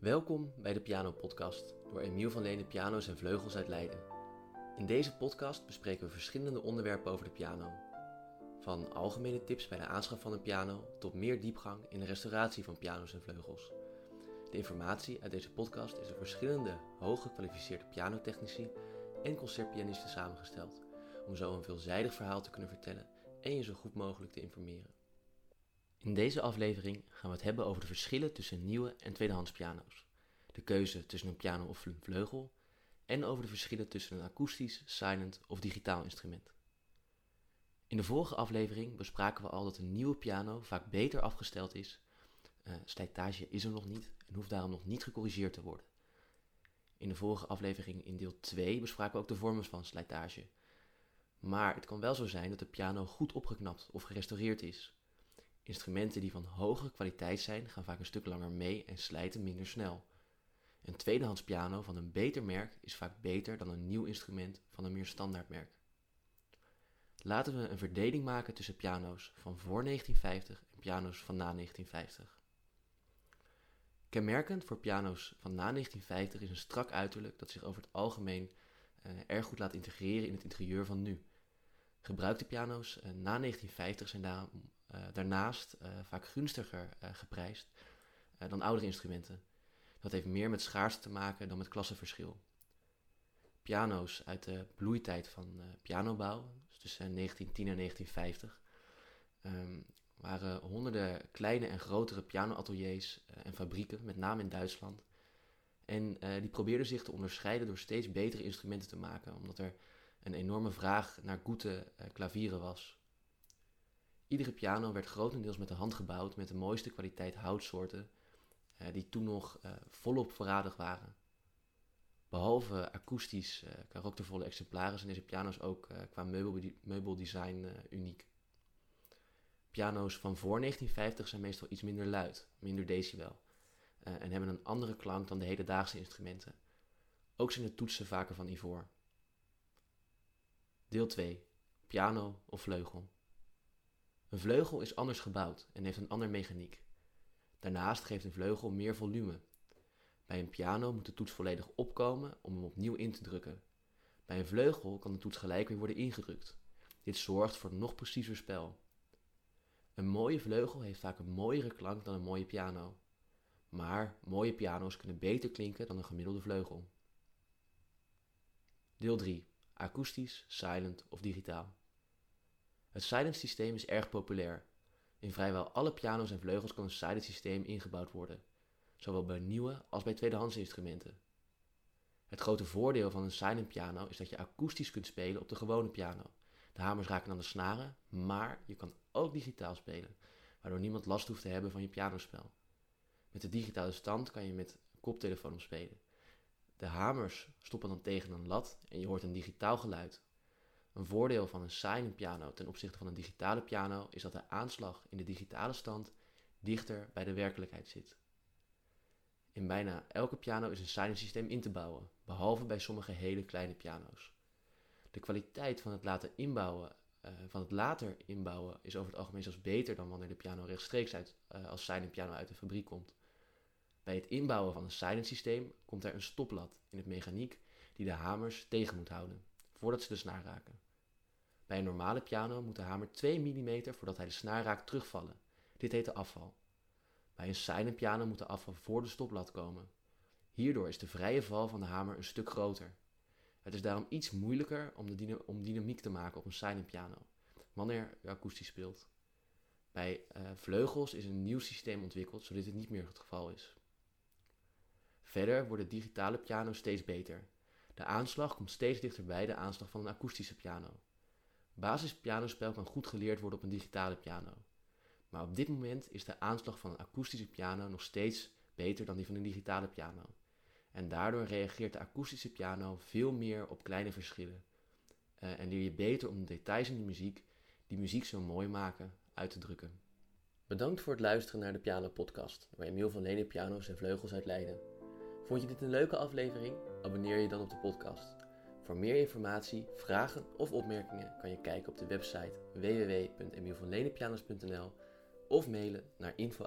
Welkom bij de Piano Podcast door Emiel van Lenen Piano's en Vleugels uit Leiden. In deze podcast bespreken we verschillende onderwerpen over de piano. Van algemene tips bij de aanschaf van een piano tot meer diepgang in de restauratie van piano's en vleugels. De informatie uit deze podcast is door verschillende hooggekwalificeerde pianotechnici en concertpianisten samengesteld, om zo een veelzijdig verhaal te kunnen vertellen en je zo goed mogelijk te informeren. In deze aflevering gaan we het hebben over de verschillen tussen nieuwe en tweedehands piano's, de keuze tussen een piano of een vleugel en over de verschillen tussen een akoestisch, silent of digitaal instrument. In de vorige aflevering bespraken we al dat een nieuwe piano vaak beter afgesteld is. Uh, slijtage is er nog niet en hoeft daarom nog niet gecorrigeerd te worden. In de vorige aflevering in deel 2 bespraken we ook de vormen van slijtage. Maar het kan wel zo zijn dat de piano goed opgeknapt of gerestaureerd is Instrumenten die van hogere kwaliteit zijn, gaan vaak een stuk langer mee en slijten minder snel. Een tweedehands piano van een beter merk is vaak beter dan een nieuw instrument van een meer standaard merk. Laten we een verdeling maken tussen piano's van voor 1950 en piano's van na 1950. Kenmerkend voor piano's van na 1950 is een strak uiterlijk dat zich over het algemeen uh, erg goed laat integreren in het interieur van nu. Gebruikte piano's uh, na 1950 zijn daarom daarnaast uh, vaak gunstiger uh, geprijsd dan oudere instrumenten. Dat heeft meer met schaarste te maken dan met klassenverschil. Piano's uit de bloeitijd van pianobouw, dus tussen 1910 en 1950, um, ehm, waren honderden kleine en grotere pianoateliers en fabrieken, met name in Duitsland. En die probeerden zich te onderscheiden door steeds betere instrumenten te maken, omdat er een enorme vraag naar goede klavieren was. Iedere piano werd grotendeels met de hand gebouwd met de mooiste kwaliteit houtsoorten, eh, die toen nog eh, volop voorradig waren. Behalve akoestisch uh, karaktervolle exemplaren zijn deze piano's ook qua meubeldesign uniek. Piano's van voor 1950 zijn meestal iets minder luid, minder decibel, en hebben een andere klank dan de hedendaagse instrumenten. Ook zijn de toetsen vaker van ivoor. Deel 2. Piano of vleugel. Een vleugel is anders gebouwd en heeft een ander mechaniek. Daarnaast geeft een vleugel meer volume. Bij een piano moet de toets volledig opkomen om hem opnieuw in te drukken. Bij een vleugel kan de toets gelijk weer worden ingedrukt. Dit zorgt voor nog preciezer spel. Een mooie vleugel heeft vaak een mooiere klank dan een mooie piano. Maar mooie piano's kunnen beter klinken dan een gemiddelde vleugel. Deel 3. Akoestisch, silent of digitaal. Het silent systeem is erg populair. In vrijwel alle piano's en vleugels kan een silent systeem ingebouwd worden, zowel bij nieuwe als bij tweedehands instrumenten. Het grote voordeel van een silent piano is dat je akoestisch kunt spelen op de gewone piano. De hamers raken aan de snaren, maar je kan ook digitaal spelen, waardoor niemand last hoeft te hebben van je pianospel. Met de digitale stand kan je met koptelefoon op spelen. De hamers stoppen dan tegen een lat en je hoort een digitaal geluid, een voordeel van een silent piano ten opzichte van een digitale piano is dat de aanslag in de digitale stand dichter bij de werkelijkheid zit. In bijna elke piano is een silent systeem in te bouwen, behalve bij sommige hele kleine piano's. De kwaliteit van het later inbouwen, uh, van het later inbouwen is over het algemeen zelfs beter dan wanneer de piano rechtstreeks uit, uh, als silent piano uit de fabriek komt. Bij het inbouwen van een silent systeem komt er een stoplat in het mechaniek die de hamers tegen moet houden, voordat ze de snaar raken. Bij een normale piano moet de hamer 2 mm voordat hij de snaar raakt terugvallen. Dit heet de afval. Bij een silent piano moet de afval voor de stoplat komen. Hierdoor is de vrije val van de hamer een stuk groter. Het is daarom iets moeilijker om, de om dynamiek te maken op een silent piano, wanneer je akoestisch speelt. Bij uh, vleugels is een nieuw systeem ontwikkeld, zodat dit niet meer het geval is. Verder worden digitale piano's steeds beter. De aanslag komt steeds dichterbij de aanslag van een akoestische piano. Basispianospel kan goed geleerd worden op een digitale piano. Maar op dit moment is de aanslag van een akoestische piano nog steeds beter dan die van een digitale piano. En daardoor reageert de akoestische piano veel meer op kleine verschillen. Uh, en leer je beter om de details in de muziek, die muziek zo mooi maken, uit te drukken. Bedankt voor het luisteren naar de Piano Podcast, door Emiel van Lenen Piano's en Vleugels uit Leiden. Vond je dit een leuke aflevering? Abonneer je dan op de podcast. Voor meer informatie, vragen of opmerkingen kan je kijken op de website www.emielvanlenepianos.nl of mailen naar info